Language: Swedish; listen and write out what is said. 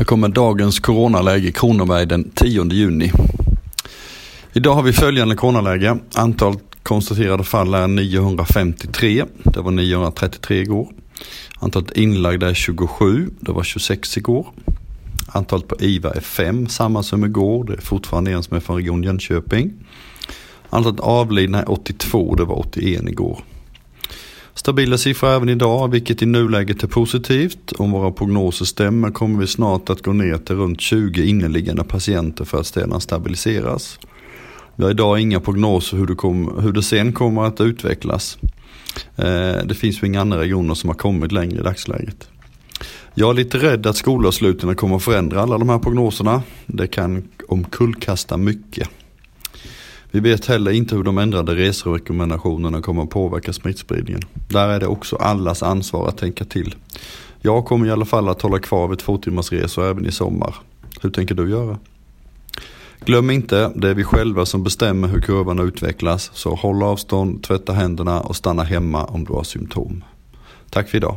Här kommer dagens coronaläge i Kronoberg den 10 juni. Idag har vi följande coronaläge. Antalet konstaterade fall är 953. Det var 933 igår. Antalet inlagda är 27. Det var 26 igår. Antalet på IVA är 5, samma som igår. Det är fortfarande en som är från Region Jönköping. Antalet avlidna är 82. Det var 81 igår. Stabila siffror även idag, vilket i nuläget är positivt. Om våra prognoser stämmer kommer vi snart att gå ner till runt 20 inneliggande patienter för att städerna stabiliseras. Vi har idag inga prognoser hur det, kom, hur det sen kommer att utvecklas. Eh, det finns ju inga andra regioner som har kommit längre i dagsläget. Jag är lite rädd att skolavslutningarna kommer att förändra alla de här prognoserna. Det kan omkullkasta mycket. Vi vet heller inte hur de ändrade reserekommendationerna kommer att påverka smittspridningen. Där är det också allas ansvar att tänka till. Jag kommer i alla fall att hålla kvar vid två timmars resor även i sommar. Hur tänker du göra? Glöm inte, det är vi själva som bestämmer hur kurvan utvecklas. Så håll avstånd, tvätta händerna och stanna hemma om du har symptom. Tack för idag.